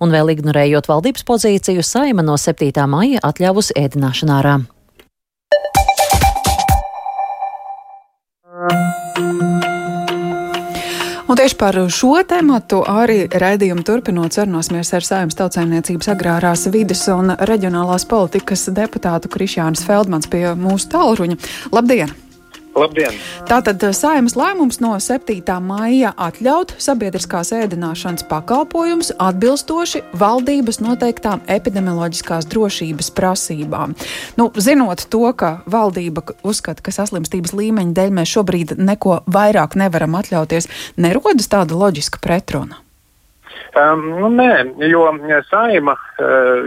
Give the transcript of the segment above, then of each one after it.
Un vēl ignorējot valdības pozīciju, saima no 7. maija atļāvusi ēdināšanu ārā. Un tieši par šo tēmatu arī raidījumu turpinot sarunāsimies ar Saimnes tautsājumniecības agrārās vides un reģionālās politikas deputātu Krišjānis Feldmans pie mūsu tālruņa. Labdien! Labdien! Tātad eh, saimas lēmums no 7. maija atļaut sabiedriskās ēdināšanas pakalpojumus atbilstoši valdības noteiktām epidemioloģiskās drošības prasībām. Nu, zinot to, ka valdība uzskata, ka saslimstības līmeņa dēļ mēs šobrīd neko vairāk nevaram atļauties, nerodas tāda loģiska pretruna. Um, nu, nē, jo saima uh,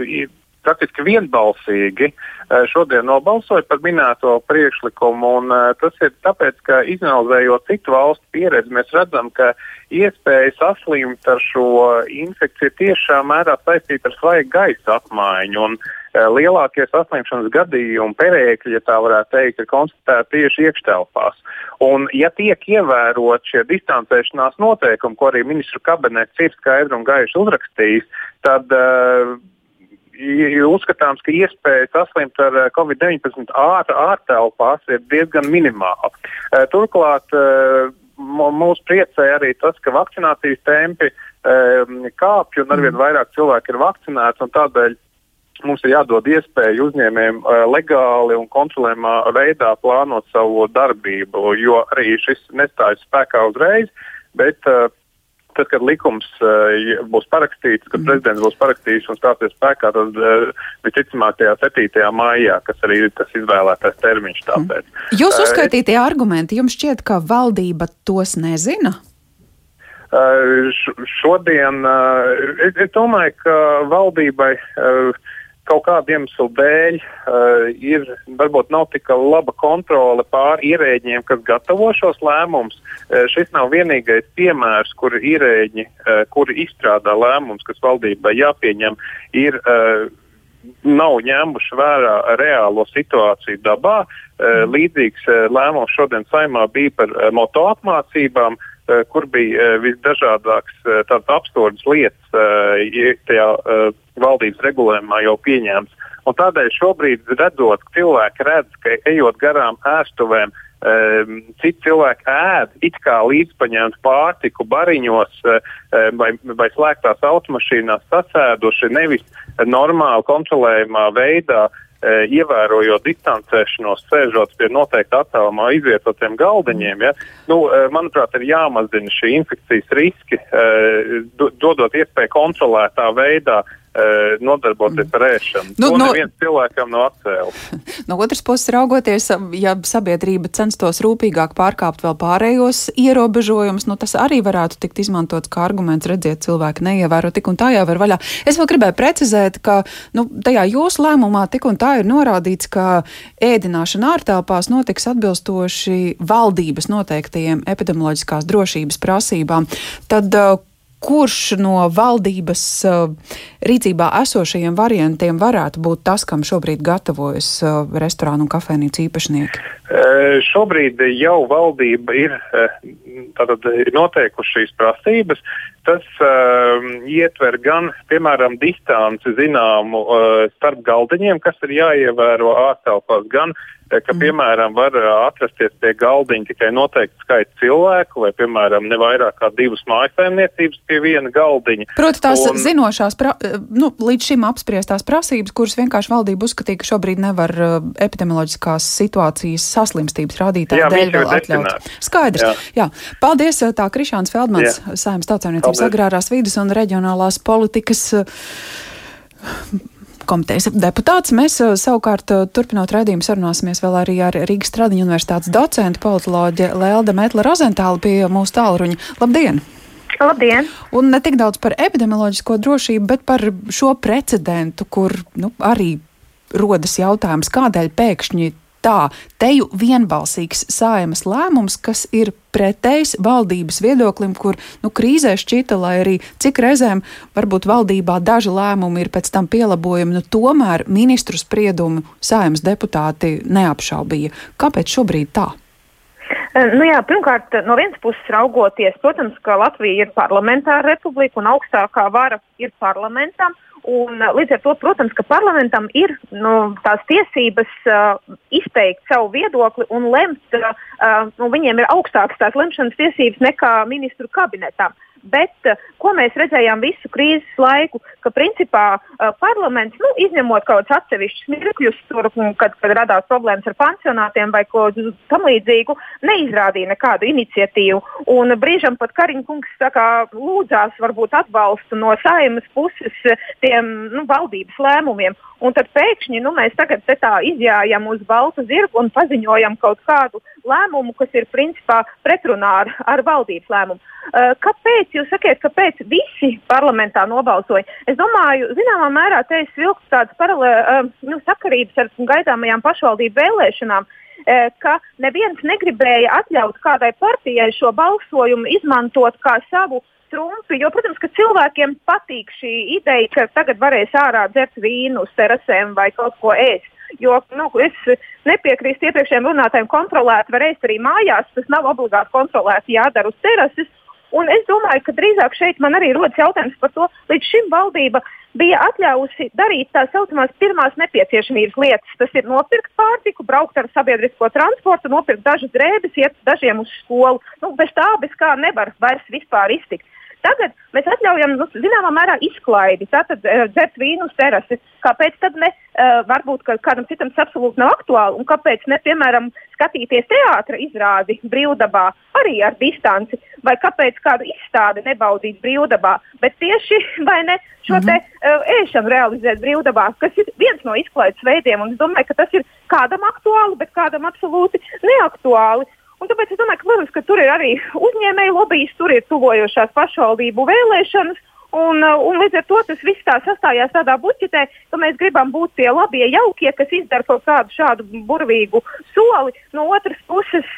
praktiski vienbalsīgi eh, šodien nobalsoja par minēto priekšlikumu. Un, uh, tas ir tāpēc, ka izanalizējot citu valstu pieredzi, mēs redzam, ka iespēja saslimt ar šo infekciju tiešā mērā saistīta ar svaigu gaisa apmaiņu. Un, uh, lielākie saslimšanas gadījumi, perēkļi, ja tā varētu teikt, ir konstatēti tieši iekštelpās. Un, ja tiek ievērot šie distancēšanās noteikumi, ko arī ministru kabinets ir skaidri un gaiši uzrakstījis, tad uh, uzskatāms, ka iespēja saslimt ar eh, Covid-19 ārtelpās ir diezgan minimāla. Eh, turklāt eh, mūs priecē arī tas, ka vakcinācijas tempi kāpj un arvien mm. vairāk cilvēku ir vakcinēti. Tādēļ mums ir jādod iespēju uzņēmējiem legāli un kontrolējumā veidā plānot savu darbību, jo arī šis nestājas spēkā uzreiz. Bet uh, tad, kad likums uh, būs parakstīts, kad mm. prezidents būs parakstījis un stāsies spēkā, tad uh, visticamāk tajā 7. maijā, kas arī ir tas izvēlētais termiņš. Tāpēc. Mm. Jūs eh, uzskaitītie uh, argumenti, jums šķiet, ka valdība tos nezina? Šodien es, es domāju, ka valdībai uh, kaut kādu iemeslu dēļ uh, ir varbūt nav tik laba kontrole pār ierēģiem, kas gatavo šos lēmumus. Uh, šis nav vienīgais piemērs, kur ierēģi, uh, kuri izstrādā lēmumus, kas valdībai jāpieņem, ir. Uh, nav ņēmuši vērā reālo situāciju dabā. Uh, līdzīgs lēmums šodien saimā bija par moto apmācībām. Uh, kur bija eh, visdažādākas eh, tādas absurdas lietas tajā valdības regulējumā jau pieņēmts. Un tādēļ šobrīd redzot, ka cilvēki redz, ka ejot garām ēstuvēm, citi cilvēki ēd it kā līdzpaņemtu pārtiku bariņos vai, vai slēgtās automašīnās sasēduši nevis normāli kontrolējumā veidā, uh, ievērojot distancēšanos, sēžot pie noteikta attālumā izvietotiem galdiņiem, ja, nu, e, manuprāt, ir jāmazina šī infekcijas riski, e, dodot iespēju kontrolētā veidā nodarboties ar ēšanu. Nu, no, neviens cilvēkam nav atcēlis. No otras puses, raugoties, ja sabiedrība censtos rūpīgāk pārkāpt vēl pārējos ierobežojumus, nu, tas arī varētu tikt izmantots kā arguments, redziet, cilvēki neievēro tik un tā jau var vaļā. Es vēl gribēju precizēt, ka nu, tajā jūsu lēmumā tik un tā ir norādīts, ka ēdināšana ārtelpās notiks atbilstoši valdības noteiktajiem epidemioloģiskās drošības prasībām. Tad, uh, kurš no valdības uh, rīcībā esošajiem variantiem varētu būt tas, kam šobrīd gatavojas uh, restorānu un kafejnīcu īpašnieki? Uh, šobrīd jau valdība ir, tātad, ir noteikuši šīs prasības. Tas uh, ietver gan, piemēram, distanci zināmu uh, starp galdiņiem, kas ir jāievēro ārtelpās, gan uh, ka, mm. piemēram, var atrasties pie galdiņa tikai noteikts skaits cilvēku, vai, piemēram, ne vairāk kā divas mājasēmniecības pie viena galdiņa. Proti, tās un... zinošās, pra, nu, līdz šim apspriestās prasības, kuras vienkārši valdība uzskatīja, ka šobrīd nevar uh, epidemioloģiskās situācijas saslimstības rādītāju dēļ vēl atļaut. Skaidrs. Jā. Jā. Paldies, tā Krišāns Feldmans, Saimnes tautsēmniecības agrārās vidas un reģionālās politikas komitejas deputāts. Mēs eh, savukārt eh, turpinot raidījumu sarunāsimies vēl arī ar Rīgas Stradiņu universitātes docentu politoloģi Lelda Metla Rozentālu pie mūsu tālruņa. Labdien! Labdien! Un ne tik daudz par epidemioloģisko drošību, bet par šo precedentu, kur nu, arī rodas jautājums, kādēļ pēkšņi tā, teju vienbalsīgs saimas lēmums, kas ir pretējs valdības viedoklim, kur nu, krīzē šķita, lai arī cik reizēm varbūt valdībā daži lēmumi ir pēc tam pielabojumi, nu, tomēr ministru spriedumu saimas deputāti neapšaubīja. Kāpēc šobrīd tā? Nu jā, pirmkārt, no vienas puses raugoties, protams, ka Latvija ir parlamentāra republika un augstākā vara ir parlamentam. Un, līdz ar to, protams, ka parlamentam ir nu, tās tiesības uh, izteikt savu viedokli un lemt. Uh, nu, viņiem ir augstākas tās lemšanas tiesības nekā ministru kabinetam. Bet uh, ko mēs redzējām visu krīzes laiku, ka principā uh, parlaments, nu, izņemot kaut kādus atsevišķus mirkļus, tur, kad, kad radās problēmas ar pansionātiem vai ko tam līdzīgu, neizrādīja nekādu iniciatīvu. Un brīžam pat Kariņkungs lūdzās varbūt atbalstu no saimas puses tiem nu, valdības lēmumiem. Un tad pēkšņi nu, mēs tagad tā izjājam uz baltu zirgu un paziņojam kaut kādu lēmumu, kas ir principā pretrunā ar, ar valdības lēmumu. Kāpēc jūs sakiet, kāpēc visi parlamentā nobalsoja? Es domāju, zināmā mērā te ir vilks tādas paralēlas uh, nu, sakarības ar gaidāmajām pašvaldību vēlēšanām. Uh, ka neviens negribēja atļaut kādai partijai šo balsojumu izmantot kā savu trumpi, jo, protams, ka cilvēkiem patīk šī ideja, ka tagad varēs ārā dzert vīnu terasēm vai kaut ko ēst. Jo nu, es nepiekrīstu iepriekšējiem runātājiem, kontrolēt var ēst arī mājās. Tas nav obligāti kontrolēti jādara uz terases. Un es domāju, ka drīzāk šeit man arī rodas jautājums par to, līdz šim valdība bija atļāvusi darīt tā saucamās pirmās nepieciešamības lietas. Tas ir nopirkt pārtiku, braukt ar sabiedrisko transportu, nopirkt dažas drēbes, iet dažiem uz skolu. Nu, bez tā, bez kā nevar vairs vispār iztikt. Tagad mēs atļaujam, nu, zināmā mērā, izklaidi, tātad uh, dzert vīnu uz terases. Kāpēc tad ne? Uh, varbūt kādam citam tas absolūti nav aktuāli, un kāpēc ne, piemēram, skatīties teātra izrādi brīvdabā arī ar distanci, vai kāpēc kādu izstādi nebaudīt brīvdabā, bet tieši vai ne šo -hmm. te uh, ēšanu realizēt brīvdabā, kas ir viens no izklaides veidiem, un es domāju, ka tas ir kādam aktuāli, bet kādam absolūti neaktuāli. Un tāpēc es domāju, ka, protams, ka tur ir arī uzņēmēju lobbyis, tur ir tuvojošās pašvaldību vēlēšanas. Un, uh, un līdz ar to tas viss tā sastājās tādā buķetē, ka mēs gribam būt tie labie jaukie, kas izdara kaut kādu šādu burvīgu soli. No otras puses,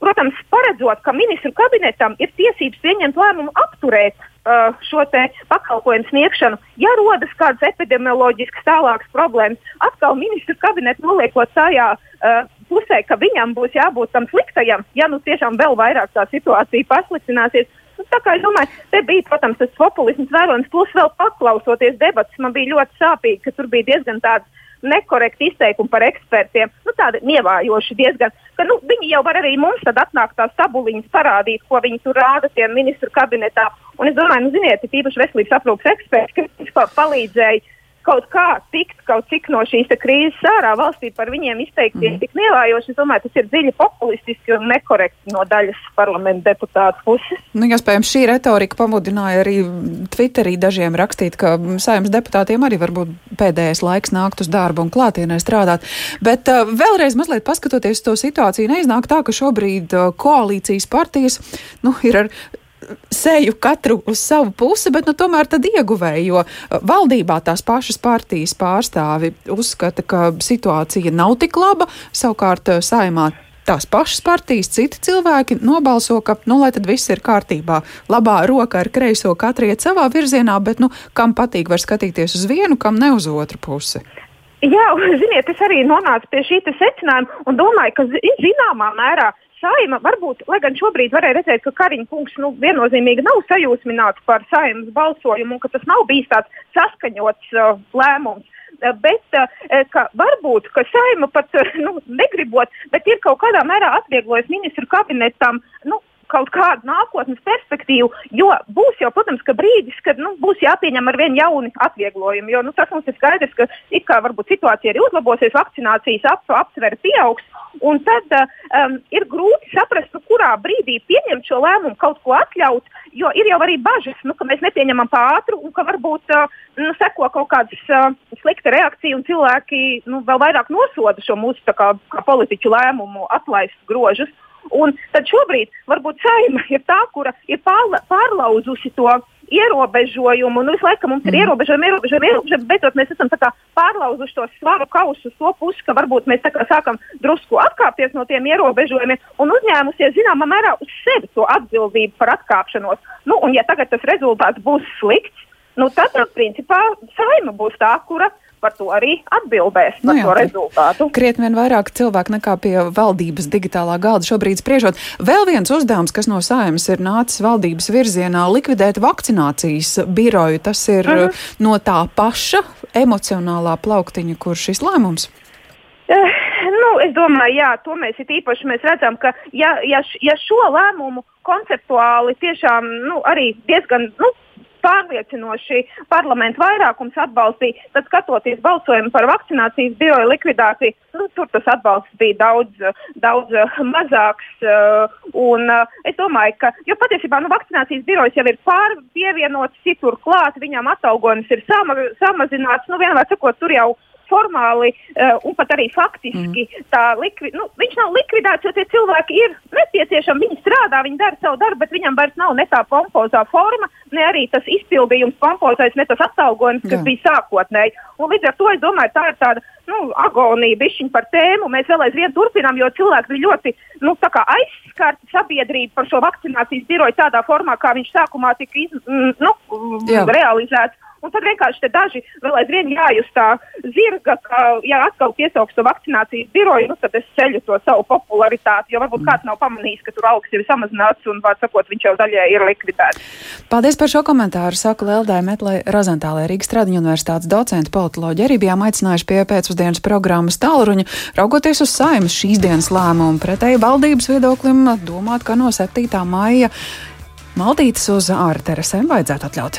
protams, paredzot, ka ministru kabinetam ir tiesības pieņemt lēmumu apturēt uh, šo pakalpojumu sniegšanu, ja rodas kādas epidemioloģiskas tālākas problēmas, atkal ministru kabinetu noliekot tajā uh, pusē, ka viņam būs jābūt tam sliktajam, ja nu tiešām vēl vairāk tā situācija pasliktināsies. Nu, tā kā es domāju, te bija, protams, tas populisms vērojams, plus vēl paklausoties debatas, man bija ļoti sāpīgi, ka tur bija diezgan tāds nekorekti izteikumi par ekspertiem, nu, tādi nievājoši diezgan, ka nu, viņi jau var arī mums tad atnākt tās tabuliņas parādīt, ko viņi tur rāda tiem ministru kabinetā. Un es domāju, nu, ziniet, īpaši veselības aprūpas eksperti, kas palīdzēja kaut kā tikt kaut cik no šīs krīzes ārā valstī par viņiem izteikties mm. tik nievājoši. Es domāju, tas ir dziļi populistiski un nekorekti no daļas parlamenta deputātu puses. Nu, iespējams, šī retorika pamudināja arī Twitterī dažiem rakstīt, ka saimnes deputātiem arī varbūt pēdējais laiks nākt uz darbu un klātienē strādāt. Bet uh, vēlreiz mazliet paskatoties to situāciju, neiznāk tā, ka šobrīd uh, koalīcijas partijas nu, ir ar seju katru uz savu pusi, bet nu, tomēr tad ieguvēja, jo uh, valdībā tās pašas partijas pārstāvi uzskata, ka situācija nav tik laba, savukārt uh, saimā tās pašas partijas, citi cilvēki nobalso, ka, nu, lai tad viss ir kārtībā. Labā roka ar kreiso katru iet savā virzienā, bet, nu, kam patīk, var skatīties uz vienu, kam ne uz otru pusi. Jā, ziniet, es arī nonācu pie šī secinājuma un domāju, ka zināmā mērā saima varbūt, lai gan šobrīd varēja redzēt, ka Kariņš kungs nu, viennozīmīgi nav sajūsmināts par saimas balsojumu un ka tas nav bijis tāds saskaņots uh, lēmums. Uh, bet uh, varbūt, ka saima pat uh, nu, negribot, bet ir kaut kādā mērā atvieglojusi ministru kabinetam nu, kaut kādu nākotnes perspektīvu, jo būs jau, protams, ka brīdis, kad nu, būs jāpieņem ar vien jauni atvieglojumi. Jo nu, tas mums ir skaidrs, ka it kā varbūt situācija arī uzlabosies, vakcinācijas ap, aptvere pieaugs, un tad um, ir grūti saprast, nu, kurā brīdī pieņemt šo lēmumu, kaut ko atļaut, jo ir jau arī bažas, nu, ka mēs nepieņemam pāri un ka varbūt uh, nu, seko kaut kāda uh, slikta reakcija un cilvēki nu, vēl vairāk nosoda šo mūsu kā, kā politiķu lēmumu atlaist grožus. Un tad šobrīd varbūt saima ir tā, kura ir pārla, pārlauzusi to ierobežojumu. Nu, visu laiku mums ir mm. ierobežojumi, ierobežojumi, ierobežojumi. Beidzot, mēs esam pārlauzuši to svaru kausu uz to pusi, ka varbūt mēs sākam drusku atkāpties no tiem ierobežojumiem un uzņēmusies zināmā mērā uz sevi to atbildību par atkāpšanos. Nu, un, ja tagad tas rezultāts būs slikts, nu, tad, principā, saima būs tā, kura par to arī atbildēs par Nu jā, to rezultātu. Krietni vien vairāk cilvēku nekā pie valdības digitālā galda šobrīd spriežot. Vēl viens uzdevums, kas no saimas ir nācis valdības virzienā, likvidēt vakcinācijas biroju. Tas ir uh -huh. no tā paša emocionālā plauktiņa, kur šis lēmums. Eh, Nu, es domāju, jā, to mēs it īpaši mēs redzam, ka ja, ja, ja šo lēmumu konceptuāli tiešām nu, arī diezgan nu, pārliecinoši parlamentu vairākums atbalstīja, tad skatoties balsojumu par vakcinācijas biroju likvidāciju, nu, tur tas atbalsts bija daudz, daudz eh, mazāks. eh, Un, eh, es domāju, ka, patiesībā nu, vakcinācijas birojas jau ir pārpievienots, citur klāt, viņam atalgojums ir sama, samazināts. Nu, vienmēr sakot, tur jau formāli uh, un pat arī faktiski mm. tā likvi, nu, viņš nav likvidēts, jo tie cilvēki ir nepieciešami. Viņi strādā, viņi dara savu darbu, bet viņam vairs nav ne tā pompozā forma, ne arī tas izpildījums pompozais, ne tas atalgojums, kas Jā. bija sākotnēji. Un līdz ar to es domāju, tā ir tāda nu, agonija bišķiņa par tēmu. Mēs vēl aizvien turpinām, jo cilvēki bija ļoti nu, aizskarti sabiedrību par šo vakcinācijas biroju tādā formā, kā viņš sākumā tika iz, mm, nu, Jā. realizēts. Un tad vienkārši daži vēl aizvien jājust tā zirga, ka, ja atkal piesauks to vakcinācijas biroju, nu, tad es ceļu to savu popularitāti, jo varbūt kāds nav pamanījis, ka tur augsts ir samazināts un, var sakot, viņš jau daļai ir likvidēts. Paldies par šo komentāru. Saku Leldai Metlai Razentālē Rīgas Tradiņu universitātes docenta politoloģi arī bijām aicinājuši pie pēcpusdienas programmas tālruņa, raugoties uz saimas šīs dienas lēmumu pretēji valdības viedoklim, domāt, ka no 7. maija Maldītas uz ārterasēm vajadzētu atļaut.